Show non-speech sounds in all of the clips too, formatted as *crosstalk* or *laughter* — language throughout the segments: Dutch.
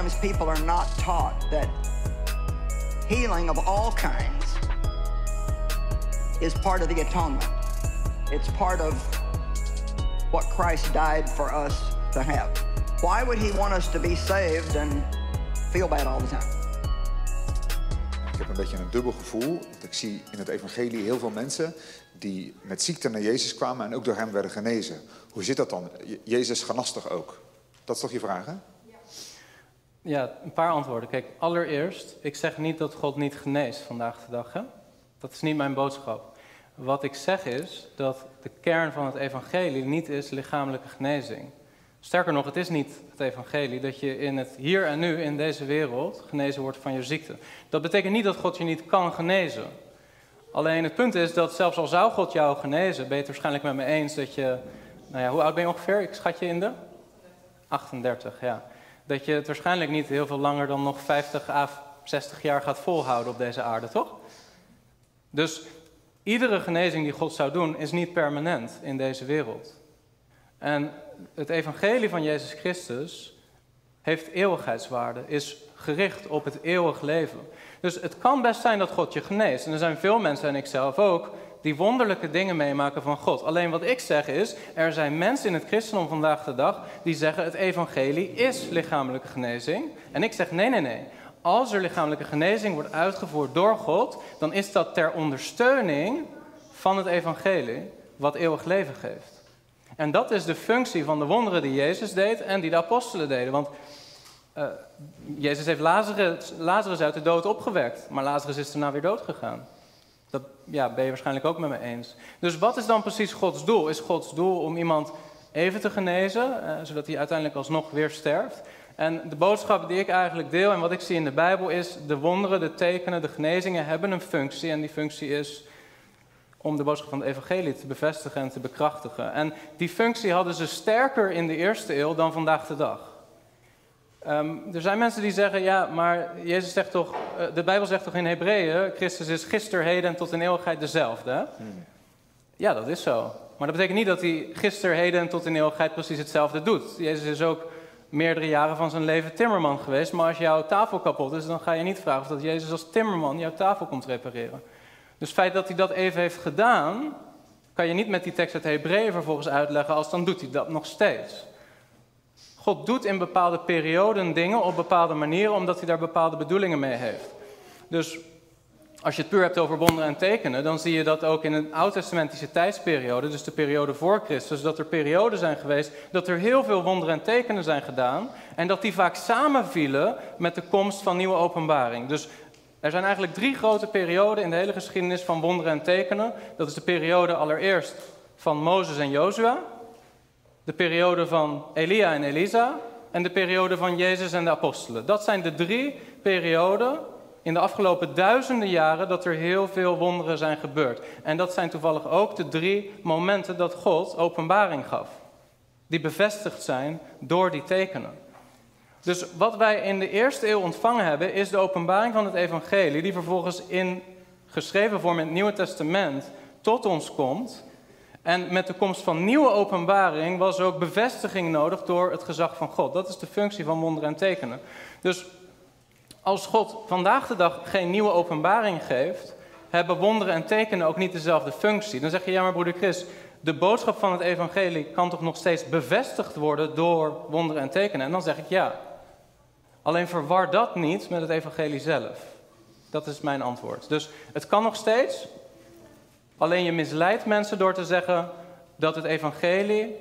times people are not taught that healing of all kinds is part of the atonement. It's part of what Christ died for us to have. Why would he want us to be saved and feel bad all the time? Ik heb een beetje een dubbel gevoel. Ik zie in het evangelie heel veel mensen die met ziekte naar Jezus kwamen en ook door hem werden genezen. Hoe zit dat dan? Je- Jezus genastig ook. Dat is toch je vraag, hè? Ja, een paar antwoorden. Kijk, allereerst, ik zeg niet dat God niet geneest vandaag de dag. Hè? Dat is niet mijn boodschap. Wat ik zeg is dat de kern van het evangelie niet is lichamelijke genezing. Sterker nog, het is niet het evangelie dat je in het hier en nu, in deze wereld, genezen wordt van je ziekte. Dat betekent niet dat God je niet kan genezen. Alleen het punt is dat zelfs al zou God jou genezen, ben je het waarschijnlijk met me eens dat je, nou ja, hoe oud ben je ongeveer? Ik schat je in de 38, ja. Dat je het waarschijnlijk niet heel veel langer dan nog 50 à 60 jaar gaat volhouden op deze aarde, toch? Dus iedere genezing die God zou doen, is niet permanent in deze wereld. En het evangelie van Jezus Christus heeft eeuwigheidswaarde, is gericht op het eeuwig leven. Dus het kan best zijn dat God je geneest. En er zijn veel mensen, en ik zelf ook, die wonderlijke dingen meemaken van God. Alleen wat ik zeg is, er zijn mensen in het christendom vandaag de dag die zeggen het evangelie is lichamelijke genezing. En ik zeg nee, nee, nee. Als er lichamelijke genezing wordt uitgevoerd door God, dan is dat ter ondersteuning van het evangelie wat eeuwig leven geeft. En dat is de functie van de wonderen die Jezus deed en die de apostelen deden. Want eh, Jezus heeft Lazarus, Lazarus uit de dood opgewekt, maar Lazarus is daarna weer dood gegaan. Dat ja, ben je waarschijnlijk ook met me eens. Dus wat is dan precies Gods doel? Is Gods doel om iemand even te genezen, eh, zodat hij uiteindelijk alsnog weer sterft? En de boodschap die ik eigenlijk deel en wat ik zie in de Bijbel is: de wonderen, de tekenen, de genezingen hebben een functie. En die functie is om de boodschap van het evangelie te bevestigen en te bekrachtigen. En die functie hadden ze sterker in de eerste eeuw dan vandaag de dag. Ehm, er zijn mensen die zeggen, ja, maar Jezus zegt toch, eh, de Bijbel zegt toch in Hebreeën, Christus is gisteren, heden en tot in eeuwigheid dezelfde. hè? Ja, dat is zo. Maar dat betekent niet dat hij gisteren, heden en tot in eeuwigheid precies hetzelfde doet. Jezus is ook meerdere jaren van zijn leven timmerman geweest, maar als jouw tafel kapot is, dan ga je niet vragen of dat Jezus als timmerman jouw tafel komt repareren. Dus het feit dat hij dat even heeft gedaan, kan je niet met die tekst uit Hebreeën vervolgens uitleggen als dan doet hij dat nog steeds. God doet in bepaalde perioden dingen op bepaalde manieren omdat hij daar bepaalde bedoelingen mee heeft. Dus als je het puur hebt over wonderen en tekenen, dan zie je dat ook in een oud-testamentische tijdsperiode, dus de periode voor Christus, dat er perioden zijn geweest dat er heel veel wonderen en tekenen zijn gedaan en dat die vaak samenvielen met de komst van nieuwe openbaring. Dus er zijn eigenlijk drie grote perioden in de hele geschiedenis van wonderen en tekenen. Dat is de periode allereerst van Mozes en Jozua, de periode van Elia en Elisa en de periode van Jezus en de apostelen. Dat zijn de drie perioden in de afgelopen duizenden jaren dat er heel veel wonderen zijn gebeurd. En dat zijn toevallig ook de drie momenten dat God openbaring gaf. Die bevestigd zijn door die tekenen. Dus wat wij in de eerste eeuw ontvangen hebben, is de openbaring van het evangelie, die vervolgens in geschreven vorm in het Nieuwe Testament tot ons komt. En met de komst van nieuwe openbaring was ook bevestiging nodig door het gezag van God. Dat is de functie van wonderen en tekenen. Dus als God vandaag de dag geen nieuwe openbaring geeft, hebben wonderen en tekenen ook niet dezelfde functie. Dan zeg je, ja maar broeder Chris, de boodschap van het evangelie kan toch nog steeds bevestigd worden door wonderen en tekenen? En dan zeg ik ja. Alleen verwar dat niet met het evangelie zelf. Dat is mijn antwoord. Dus het kan nog steeds, alleen je misleidt mensen door te zeggen dat het evangelie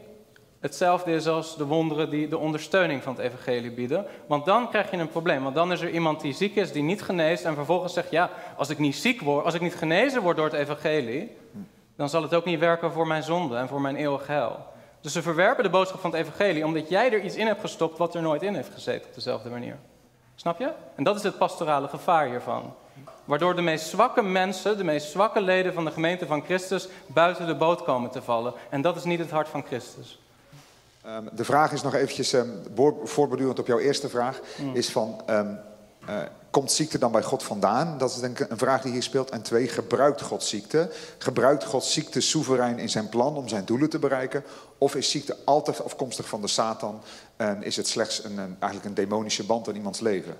hetzelfde is als de wonderen die de ondersteuning van het evangelie bieden. Want dan krijg je een probleem. Want dan is er iemand die ziek is, die niet geneest en vervolgens zegt, ja, als ik niet ziek word, als ik niet genezen word door het evangelie, dan zal het ook niet werken voor mijn zonde en voor mijn eeuwig heil. Dus ze verwerpen de boodschap van het evangelie omdat jij er iets in hebt gestopt wat er nooit in heeft gezeten op dezelfde manier. Snap je? En dat is het pastorale gevaar hiervan. Waardoor de meest zwakke mensen, de meest zwakke leden van de gemeente van Christus, buiten de boot komen te vallen. En dat is niet het hart van Christus. Ehm, de vraag is nog eventjes, voortbordurend op jouw eerste vraag, Mm. is van... ehm, eh, komt ziekte dan bij God vandaan? Dat is denk ik een vraag die hier speelt. En twee, gebruikt God ziekte? Gebruikt God ziekte soeverein in zijn plan om zijn doelen te bereiken? Of is ziekte altijd afkomstig van de Satan en is het slechts een, een eigenlijk een demonische band in iemands leven?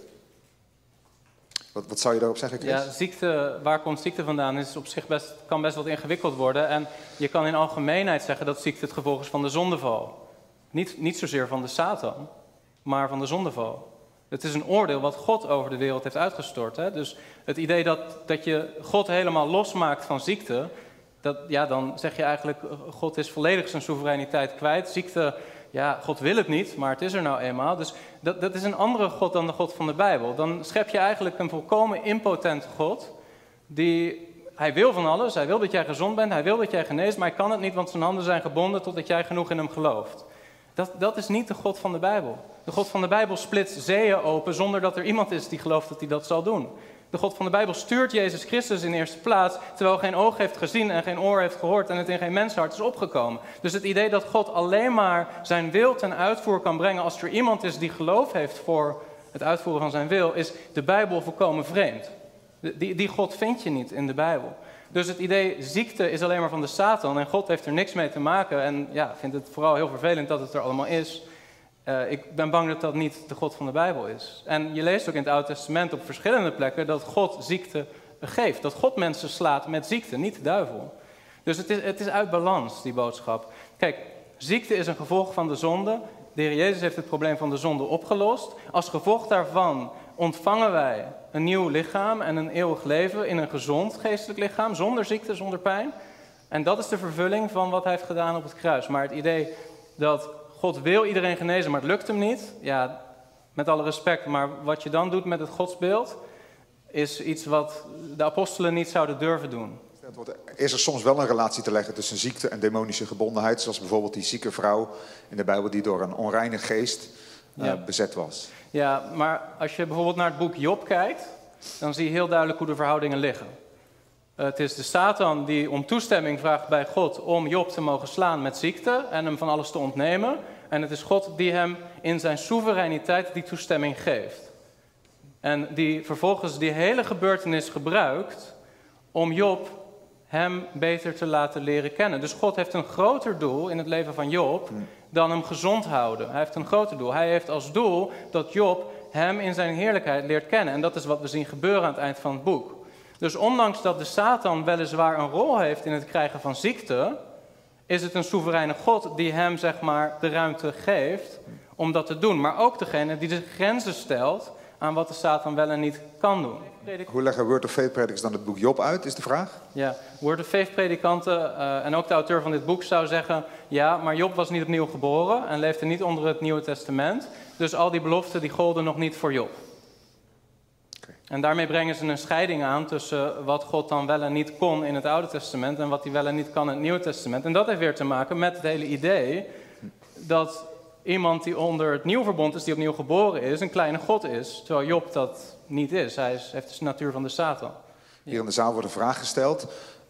Wat, wat zou je daarop zeggen, Chris? Ja, ziekte, waar komt ziekte vandaan, is op zich best, kan best wat ingewikkeld worden. En je kan in algemeenheid zeggen dat ziekte het gevolg is van de zondeval. Niet, niet zozeer van de Satan, maar van de zondeval. Het is een oordeel wat God over de wereld heeft uitgestort. Hè? Dus het idee dat, dat je God helemaal losmaakt van ziekte, dat, ja, dan zeg je eigenlijk, God is volledig zijn soevereiniteit kwijt. Ziekte, ja, God wil het niet, maar het is er nou eenmaal. Dus dat, dat is een andere God dan de God van de Bijbel. Dan schep je eigenlijk een volkomen impotente God, die, hij wil van alles, hij wil dat jij gezond bent, hij wil dat jij geneest, maar hij kan het niet, want zijn handen zijn gebonden totdat jij genoeg in hem gelooft. Dat, dat is niet de God van de Bijbel. De God van de Bijbel splitst zeeën open zonder dat er iemand is die gelooft dat hij dat zal doen. De God van de Bijbel stuurt Jezus Christus in eerste plaats, terwijl geen oog heeft gezien en geen oor heeft gehoord en het in geen menshart is opgekomen. Dus het idee dat God alleen maar zijn wil ten uitvoer kan brengen als er iemand is die geloof heeft voor het uitvoeren van zijn wil, is de Bijbel volkomen vreemd. Die, die God vind je niet in de Bijbel. Dus het idee ziekte is alleen maar van de Satan en God heeft er niks mee te maken. En ja, vindt het vooral heel vervelend dat het er allemaal is. Uh, ik ben bang dat dat niet de God van de Bijbel is. En je leest ook in het Oude Testament op verschillende plekken dat God ziekte geeft. Dat God mensen slaat met ziekte, niet de duivel. Dus het is, het is uit balans, die boodschap. Kijk, ziekte is een gevolg van de zonde. De Heer Jezus heeft het probleem van de zonde opgelost. Als gevolg daarvan ontvangen wij een nieuw lichaam en een eeuwig leven in een gezond geestelijk lichaam, zonder ziekte, zonder pijn. En dat is de vervulling van wat hij heeft gedaan op het kruis. Maar het idee dat God wil iedereen genezen, maar het lukt hem niet, ja, met alle respect, maar wat je dan doet met het godsbeeld, is iets wat de apostelen niet zouden durven doen. Is er soms wel een relatie te leggen tussen ziekte en demonische gebondenheid, zoals bijvoorbeeld die zieke vrouw in de Bijbel die door een onreine geest uh, bezet was? Ja, maar als je bijvoorbeeld naar het boek Job kijkt, dan zie je heel duidelijk hoe de verhoudingen liggen. Het is de Satan die om toestemming vraagt bij God om Job te mogen slaan met ziekte en hem van alles te ontnemen. En het is God die hem in zijn soevereiniteit die toestemming geeft. En die vervolgens die hele gebeurtenis gebruikt om Job hem beter te laten leren kennen. Dus God heeft een groter doel in het leven van Job hmm. dan hem gezond houden. Hij heeft een groter doel. Hij heeft als doel dat Job hem in zijn heerlijkheid leert kennen. En dat is wat we zien gebeuren aan het eind van het boek. Dus ondanks dat de Satan weliswaar een rol heeft in het krijgen van ziekte, is het een soevereine God die hem zeg maar de ruimte geeft om dat te doen. Maar ook degene die de grenzen stelt aan wat de Satan wel en niet kan doen. Hoe leggen Word of Faith predikers dan het boek Job uit, is de vraag? Ja, Word of Faith predikanten uh, en ook de auteur van dit boek zou zeggen... ja, maar Job was niet opnieuw geboren en leefde niet onder het Nieuwe Testament. Dus al die beloften die golden nog niet voor Job. En daarmee brengen ze een scheiding aan tussen wat God dan wel en niet kon in het Oude Testament en wat hij wel en niet kan in het Nieuwe Testament. En dat heeft weer te maken met het hele idee dat iemand die onder het nieuw verbond is, die opnieuw geboren is, een kleine God is. Terwijl Job dat niet is. Hij is, heeft de natuur van de Satan. Hier in de zaal wordt een vraag gesteld.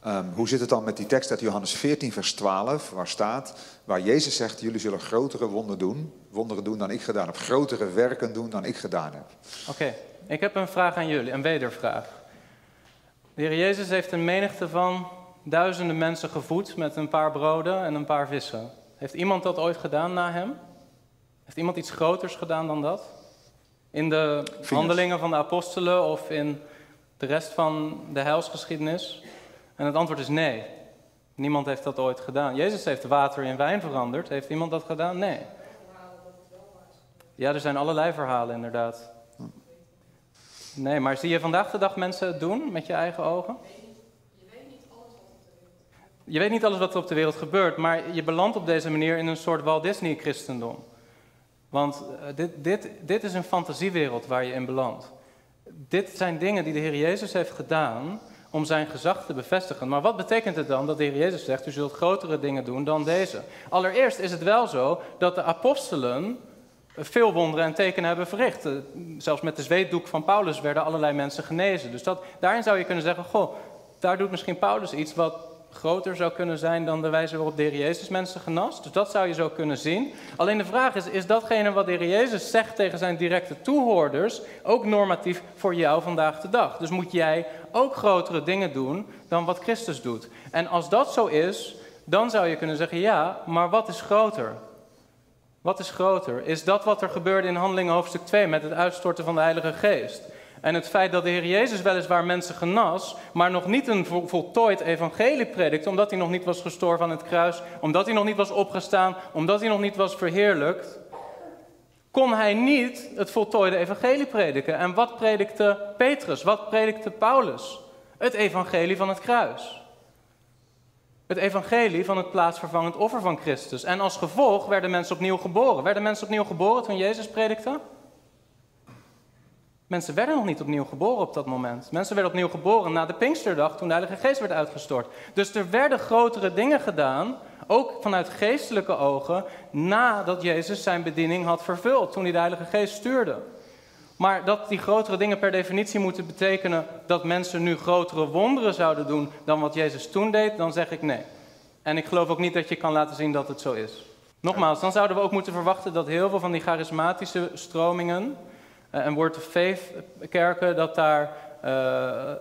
Um, hoe zit het dan met die tekst uit Johannes 14, vers 12, waar staat, waar Jezus zegt, jullie zullen grotere wonderen doen, wonderen doen dan ik gedaan heb, grotere werken doen dan ik gedaan heb. Oké. Ik heb een vraag aan jullie, een wedervraag. De Heer Jezus heeft een menigte van duizenden mensen gevoed met een paar broden en een paar vissen. Heeft iemand dat ooit gedaan na hem? Heeft iemand iets groters gedaan dan dat? In de handelingen van de apostelen of in de rest van de heilsgeschiedenis? En het antwoord is nee. Niemand heeft dat ooit gedaan. Jezus heeft water in wijn veranderd. Heeft iemand dat gedaan? Nee. Ja, er zijn allerlei verhalen inderdaad. Nee, maar zie je vandaag de dag mensen het doen met je eigen ogen? Je weet niet alles wat er op de wereld gebeurt, maar je belandt op deze manier in een soort Walt Disney christendom. Want eh, dit, dit, dit is een fantasiewereld waar je in belandt. Dit zijn dingen die de Heer Jezus heeft gedaan om zijn gezag te bevestigen. Maar wat betekent het dan dat de Heer Jezus zegt, u zult grotere dingen doen dan deze? Allereerst is het wel zo dat de apostelen veel wonderen en tekenen hebben verricht. Eh, zelfs met de zweetdoek van Paulus werden allerlei mensen genezen. Dus dat, daarin zou je kunnen zeggen, goh, daar doet misschien Paulus iets wat groter zou kunnen zijn dan de wijze waarop de Jezus mensen genas. Dus dat zou je zo kunnen zien. Alleen de vraag is, is datgene wat de Jezus zegt tegen zijn directe toehoorders ook normatief voor jou vandaag de dag? Dus moet jij ook grotere dingen doen dan wat Christus doet? En als dat zo is, dan zou je kunnen zeggen, ja, maar wat is groter? Wat is groter? Is dat wat er gebeurde in Handelingen hoofdstuk 2 met het uitstorten van de Heilige Geest? En het feit dat de Heer Jezus weliswaar mensen genas, maar nog niet een voltooid evangelie predikte, omdat hij nog niet was gestorven aan het kruis, omdat hij nog niet was opgestaan, omdat hij nog niet was verheerlijkt, kon hij niet het voltooide evangelie prediken. En wat predikte Petrus? Wat predikte Paulus? Het evangelie van het kruis. Het evangelie van het plaatsvervangend offer van Christus. En als gevolg werden mensen opnieuw geboren. Werden mensen opnieuw geboren toen Jezus predikte? Mensen werden nog niet opnieuw geboren op dat moment. Mensen werden opnieuw geboren na de Pinksterdag, toen de Heilige Geest werd uitgestort. Dus er werden grotere dingen gedaan, ook vanuit geestelijke ogen, nadat Jezus zijn bediening had vervuld, toen hij de Heilige Geest stuurde. Maar dat die grotere dingen per definitie moeten betekenen dat mensen nu grotere wonderen zouden doen dan wat Jezus toen deed, dan zeg ik nee. En ik geloof ook niet dat je kan laten zien dat het zo is. Nogmaals, dan zouden we ook moeten verwachten dat heel veel van die charismatische stromingen, eh, en Word of Faith kerken, dat daar uh,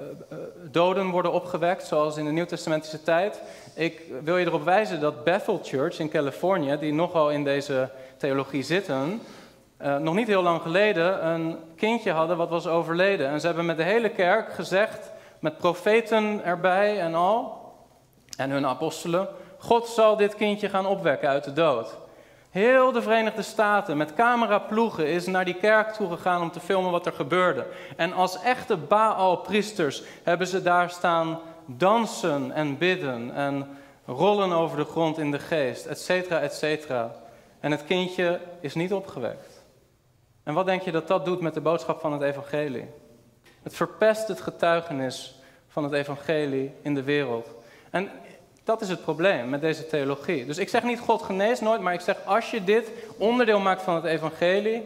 doden worden opgewekt, zoals in de Nieuwtestamentische tijd. Ik wil je erop wijzen dat Bethel Church in Californië, die nogal in deze theologie zitten, uh, nog niet heel lang geleden een kindje hadden wat was overleden. En ze hebben met de hele kerk gezegd, met profeten erbij en al, en hun apostelen, God zal dit kindje gaan opwekken uit de dood. Heel de Verenigde Staten met cameraploegen is naar die kerk toegegaan om te filmen wat er gebeurde. En als echte Baal-priesters hebben ze daar staan dansen en bidden en rollen over de grond in de geest, et cetera, et cetera. En het kindje is niet opgewekt. En wat denk je dat dat doet met de boodschap van het evangelie? Het verpest het getuigenis van het evangelie in de wereld. En dat is het probleem met deze theologie. Dus ik zeg niet God geneest nooit, maar ik zeg als je dit onderdeel maakt van het evangelie,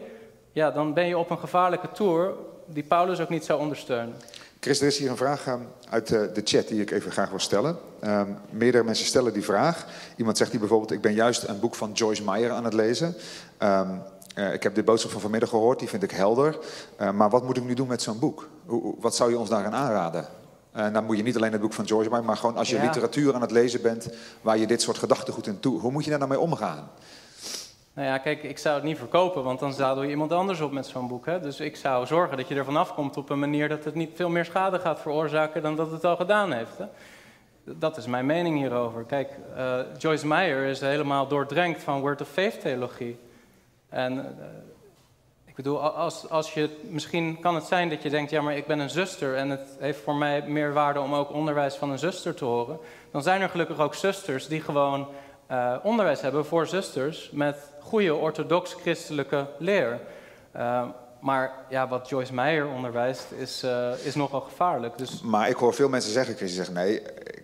ja, dan ben je op een gevaarlijke toer die Paulus ook niet zou ondersteunen. Chris, er is hier een vraag ehm, uit de, de chat die ik even graag wil stellen. Um, meerdere mensen stellen die vraag. Iemand zegt hier bijvoorbeeld, ik ben juist een boek van Joyce Meyer aan het lezen. Um, uh, ik heb de boodschap van vanmiddag gehoord, die vind ik helder. Uh, maar wat moet ik nu doen met zo'n boek? Hoe, wat zou je ons daarin aanraden? En dan moet je niet alleen het boek van George maken, maar gewoon als je ja. literatuur aan het lezen bent waar je dit soort gedachtegoed in toe. Hoe moet je daar nou mee omgaan? Nou ja, kijk, ik zou het niet verkopen, want dan zadel je iemand anders op met zo'n boek. Hè? Dus ik zou zorgen dat je ervan afkomt op een manier dat het niet veel meer schade gaat veroorzaken dan dat het al gedaan heeft. Hè? Dat is mijn mening hierover. Kijk, uh, Joyce Meyer is helemaal doordrenkt van Word of Faith theologie. En uh, ik bedoel, als, als je, misschien kan het zijn dat je denkt, ja maar ik ben een zuster en het heeft voor mij meer waarde om ook onderwijs van een zuster te horen. Dan zijn er gelukkig ook zusters die gewoon uh, onderwijs hebben voor zusters met goede orthodox-christelijke leer. Uh, maar ja, wat Joyce Meyer onderwijst is, is nogal gevaarlijk. Dus... Maar ik hoor veel mensen zeggen, Chris, die zeggen nee,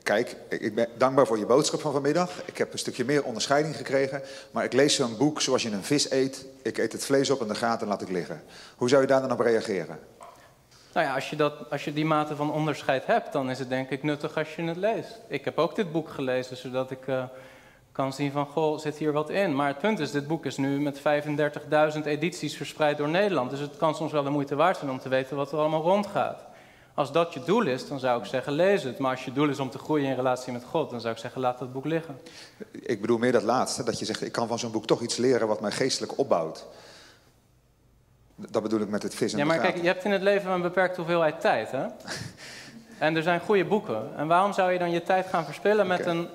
kijk, ik ben dankbaar voor je boodschap van vanmiddag. Ik heb een stukje meer onderscheiding gekregen. Maar ik lees zo'n boek zoals je een vis eet. Ik eet het vlees op en de gaten laat ik liggen. Hoe zou je daar dan op reageren? Nou ja, als je, dat, als je die mate van onderscheid hebt, dan is het denk ik nuttig als je het leest. Ik heb ook dit boek gelezen, zodat ik uh, kan zien van, goh, zit hier wat in. Maar het punt is, dit boek is nu met 35.000 edities verspreid door Nederland. Dus het kan soms wel de moeite waard zijn om te weten wat er allemaal rondgaat. Als dat je doel is, dan zou ik zeggen, lees het. Maar als je doel is om te groeien in relatie met God, dan zou ik zeggen, laat dat boek liggen. Ik bedoel meer dat laatste, dat je zegt, ik kan van zo'n boek toch iets leren wat mij geestelijk opbouwt. Dat bedoel ik met het vis en Ja, maar kijk, je hebt in het leven een beperkte hoeveelheid tijd, hè? *laughs* en er zijn goede boeken. En waarom zou je dan je tijd gaan verspillen met een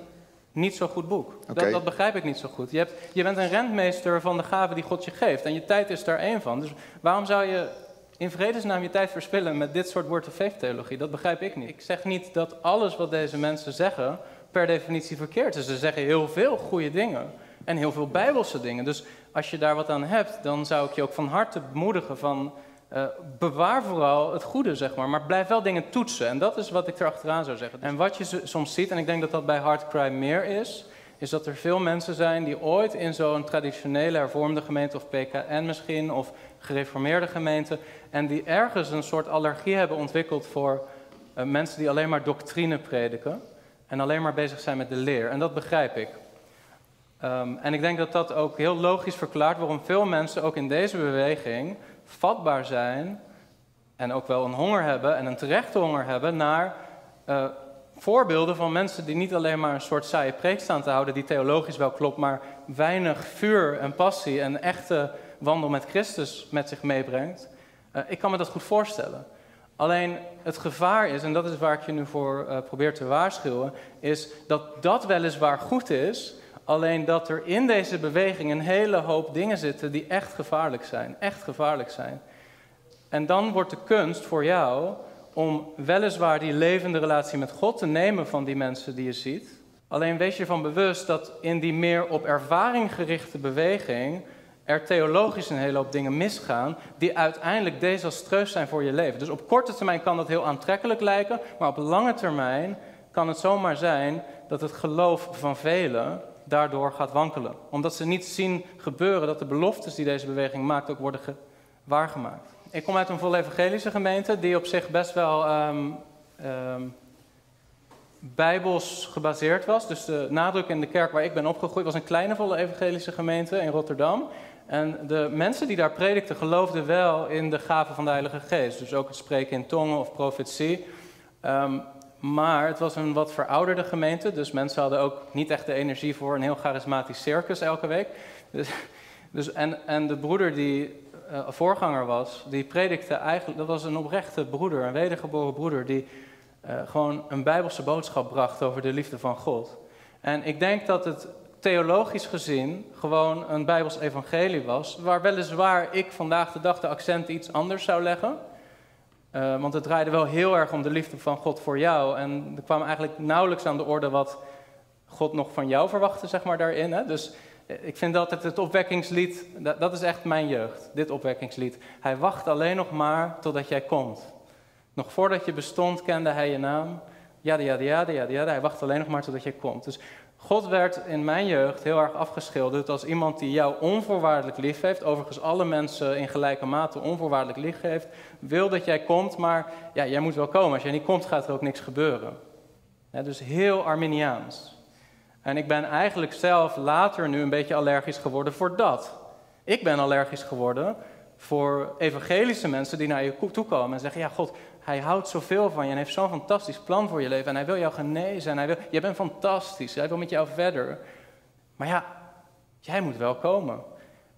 niet zo goed boek? Okay. Dat, dat, begrijp ik niet zo goed. Je, hebt, je bent een rentmeester van de gaven die God je geeft. En je tijd is daar één van. Dus waarom zou je in vredesnaam je tijd verspillen met dit soort word of faith theologie. Dat begrijp ik niet. Ik zeg niet dat alles wat deze mensen zeggen per definitie verkeerd is. Ze zeggen heel veel goede dingen en heel veel bijbelse dingen. Dus als je daar wat aan hebt, dan zou ik je ook van harte bemoedigen van... Uh, bewaar vooral het goede, zeg maar, maar blijf wel dingen toetsen. En dat is wat ik erachteraan zou zeggen. En wat je soms ziet, en ik denk dat dat bij Hardcry meer is is dat er veel mensen zijn die ooit in zo'n traditionele hervormde gemeente of PKN misschien, of gereformeerde gemeente, en die ergens een soort allergie hebben ontwikkeld voor uh, mensen die alleen maar doctrine prediken. en alleen maar bezig zijn met de leer. En dat begrijp ik. Ehm, en ik denk dat dat ook heel logisch verklaart waarom veel mensen ook in deze beweging vatbaar zijn en ook wel een honger hebben en een terechte honger hebben naar uh, voorbeelden van mensen die niet alleen maar een soort saaie preek staan te houden, die theologisch wel klopt, maar weinig vuur en passie en echte wandel met Christus met zich meebrengt. Uh, ik kan me dat goed voorstellen. Alleen het gevaar is, en dat is waar ik je nu voor uh, probeer te waarschuwen, is dat dat weliswaar goed is, alleen dat er in deze beweging een hele hoop dingen zitten die echt gevaarlijk zijn. Echt gevaarlijk zijn. En dan wordt de kunst voor jou om weliswaar die levende relatie met God te nemen van die mensen die je ziet. Alleen wees je ervan bewust dat in die meer op ervaring gerichte beweging er theologisch een hele hoop dingen misgaan die uiteindelijk desastreus zijn voor je leven. Dus op korte termijn kan dat heel aantrekkelijk lijken, maar op lange termijn kan het zomaar zijn dat het geloof van velen daardoor gaat wankelen. Omdat ze niet zien gebeuren dat de beloftes die deze beweging maakt ook worden waargemaakt. Ik kom uit een vol evangelische gemeente die op zich best wel um, um, bijbels gebaseerd was. Dus de nadruk in de kerk waar ik ben opgegroeid was een kleine volle evangelische gemeente in Rotterdam. En de mensen die daar predikten geloofden wel in de gaven van de Heilige Geest. Dus ook het spreken in tongen of profetie. Um, maar het was een wat verouderde gemeente, dus mensen hadden ook niet echt de energie voor een heel charismatisch circus elke week. Dus, dus en, en de broeder die uh, voorganger was, die predikte eigenlijk, dat was een oprechte broeder, een wedergeboren broeder, die uh, gewoon een bijbelse boodschap bracht over de liefde van God. En ik denk dat het theologisch gezien gewoon een bijbels evangelie was, waar weliswaar ik vandaag de dag de accent iets anders zou leggen. Uh, want het draaide wel heel erg om de liefde van God voor jou. En er kwam eigenlijk nauwelijks aan de orde wat God nog van jou verwachtte, zeg maar, daarin. Hè? Dus eh, ik vind altijd het opwekkingslied, dat, dat, is echt mijn jeugd, dit opwekkingslied. Hij wacht alleen nog maar totdat jij komt. Nog voordat je bestond kende hij je naam. Ja, ja, ja, ja, ja, hij wacht alleen nog maar totdat jij komt. Dus God werd in mijn jeugd heel erg afgeschilderd als iemand die jou onvoorwaardelijk lief heeft. Overigens alle mensen in gelijke mate onvoorwaardelijk lief heeft. Wil dat jij komt, maar ja, jij moet wel komen. Als jij niet komt, gaat er ook niks gebeuren. Ja, dus heel Arminiaans. En ik ben eigenlijk zelf later nu een beetje allergisch geworden voor dat. Ik ben allergisch geworden voor evangelische mensen die naar je toe komen en zeggen: Ja, God, hij houdt zoveel van je en heeft zo'n fantastisch plan voor je leven. En hij wil jou genezen. En hij wil, je bent fantastisch. Hij wil met jou verder. Maar ja, jij moet wel komen.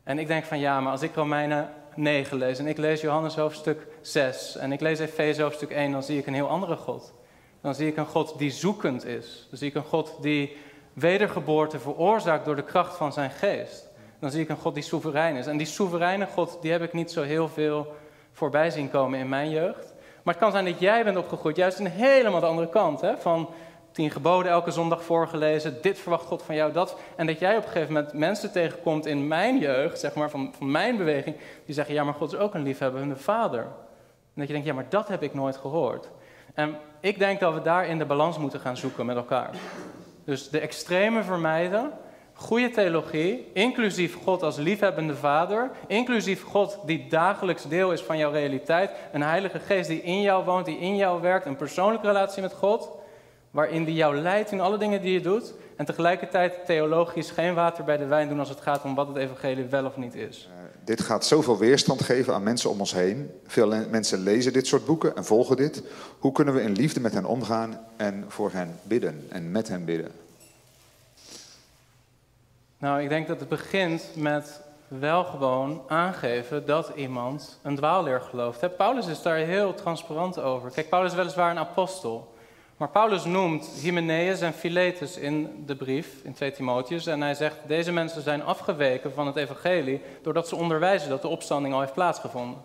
En ik denk van ja, maar als ik Romeinen 9 lees en ik lees Johannes hoofdstuk 6 en ik lees Efeze hoofdstuk 1, dan zie ik een heel andere God. Dan zie ik een God die zoekend is. Dan zie ik een God die wedergeboorte veroorzaakt door de kracht van zijn geest. Dan zie ik een God die soeverein is. En die soevereine God, die heb ik niet zo heel veel voorbij zien komen in mijn jeugd. Maar het kan zijn dat jij bent opgegroeid, juist een helemaal de andere kant. Hè? Van tien geboden elke zondag voorgelezen, dit verwacht God van jou, dat. En dat jij op een gegeven moment mensen tegenkomt in mijn jeugd, zeg maar, van, van mijn beweging, die zeggen, ja, maar God is ook een liefhebbende vader. En dat je denkt, ja, maar dat heb ik nooit gehoord. En ik denk dat we daar in de balans moeten gaan zoeken met elkaar. Dus de extreme vermijden Goede theologie, inclusief God als liefhebbende vader, inclusief God die dagelijks deel is van jouw realiteit, een heilige geest die in jou woont, die in jou werkt, een persoonlijke relatie met God, waarin die jou leidt in alle dingen die je doet, en tegelijkertijd theologisch geen water bij de wijn doen als het gaat om wat het evangelie wel of niet is. Uh, dit gaat zoveel weerstand geven aan mensen om ons heen. Veel mensen lezen dit soort boeken en volgen dit. Hoe kunnen we in liefde met hen omgaan en voor hen bidden en met hen bidden? Nou, ik denk dat het begint met wel gewoon aangeven dat iemand een dwaalleer gelooft. Paulus is daar heel transparant over. Kijk, Paulus is weliswaar een apostel. Maar Paulus noemt Hymenaeus en Philetus in de brief, in 2 Timotheus. En hij zegt, deze mensen zijn afgeweken van het evangelie... doordat ze onderwijzen dat de opstanding al heeft plaatsgevonden.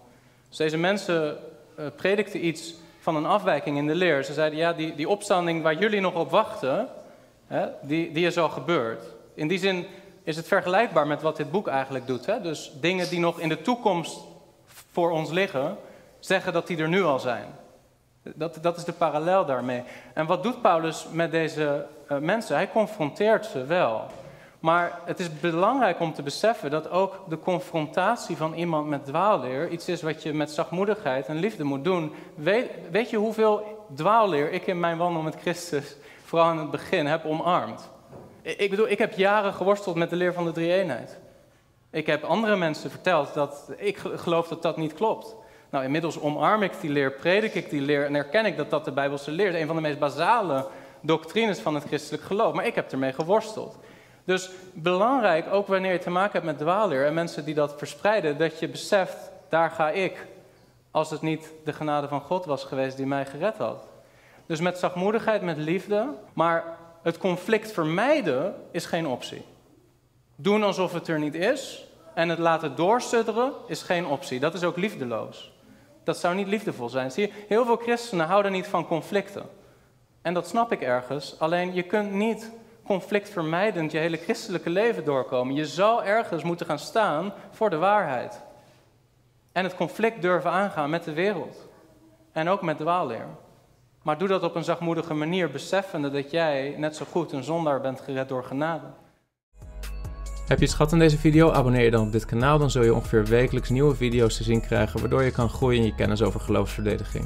Dus deze mensen uh, predikten iets van een afwijking in de leer. Ze zeiden, ja, die, die opstanding waar jullie nog op wachten, hè, die, die is al gebeurd. In die zin is het vergelijkbaar met wat dit boek eigenlijk doet. Hè? Dus dingen die nog in de toekomst voor ons liggen, zeggen dat die er nu al zijn. Dat, dat is de parallel daarmee. En wat doet Paulus met deze uh, mensen? Hij confronteert ze wel. Maar het is belangrijk om te beseffen dat ook de confrontatie van iemand met dwaalleer iets is wat je met zachtmoedigheid en liefde moet doen. Weet, weet je hoeveel dwaalleer ik in mijn wandel met Christus *laughs* vooral in het begin, heb omarmd. Ik bedoel, ik heb jaren geworsteld met de leer van de drie-eenheid. Ik heb andere mensen verteld dat ik geloof dat dat niet klopt. Nou, inmiddels omarm ik die leer, predik ik die leer en erken ik dat dat de Bijbelse leer is. Een van de meest basale doctrines van het christelijk geloof. Maar ik heb ermee geworsteld. Dus belangrijk, ook wanneer je te maken hebt met dwaalleer en mensen die dat verspreiden, dat je beseft, daar ga ik. Als het niet de genade van God was geweest die mij gered had. Dus met zachtmoedigheid, met liefde, maar het conflict vermijden is geen optie. Doen alsof het er niet is en het laten doorstudderen is geen optie. Dat is ook liefdeloos. Dat zou niet liefdevol zijn. Zie je, heel veel christenen houden niet van conflicten. En dat snap ik ergens. Alleen je kunt niet conflictvermijdend je hele christelijke leven doorkomen. Je zal ergens moeten gaan staan voor de waarheid. En het conflict durven aangaan met de wereld. En ook met dwaalleer. Maar doe dat op een zachtmoedige manier, beseffende dat jij net zo goed een zondaar bent gered door genade. Heb je het gehad in deze video? Abonneer je dan op dit kanaal, dan zul je ongeveer wekelijks nieuwe video's te zien krijgen waardoor je kan groeien in je kennis over geloofsverdediging.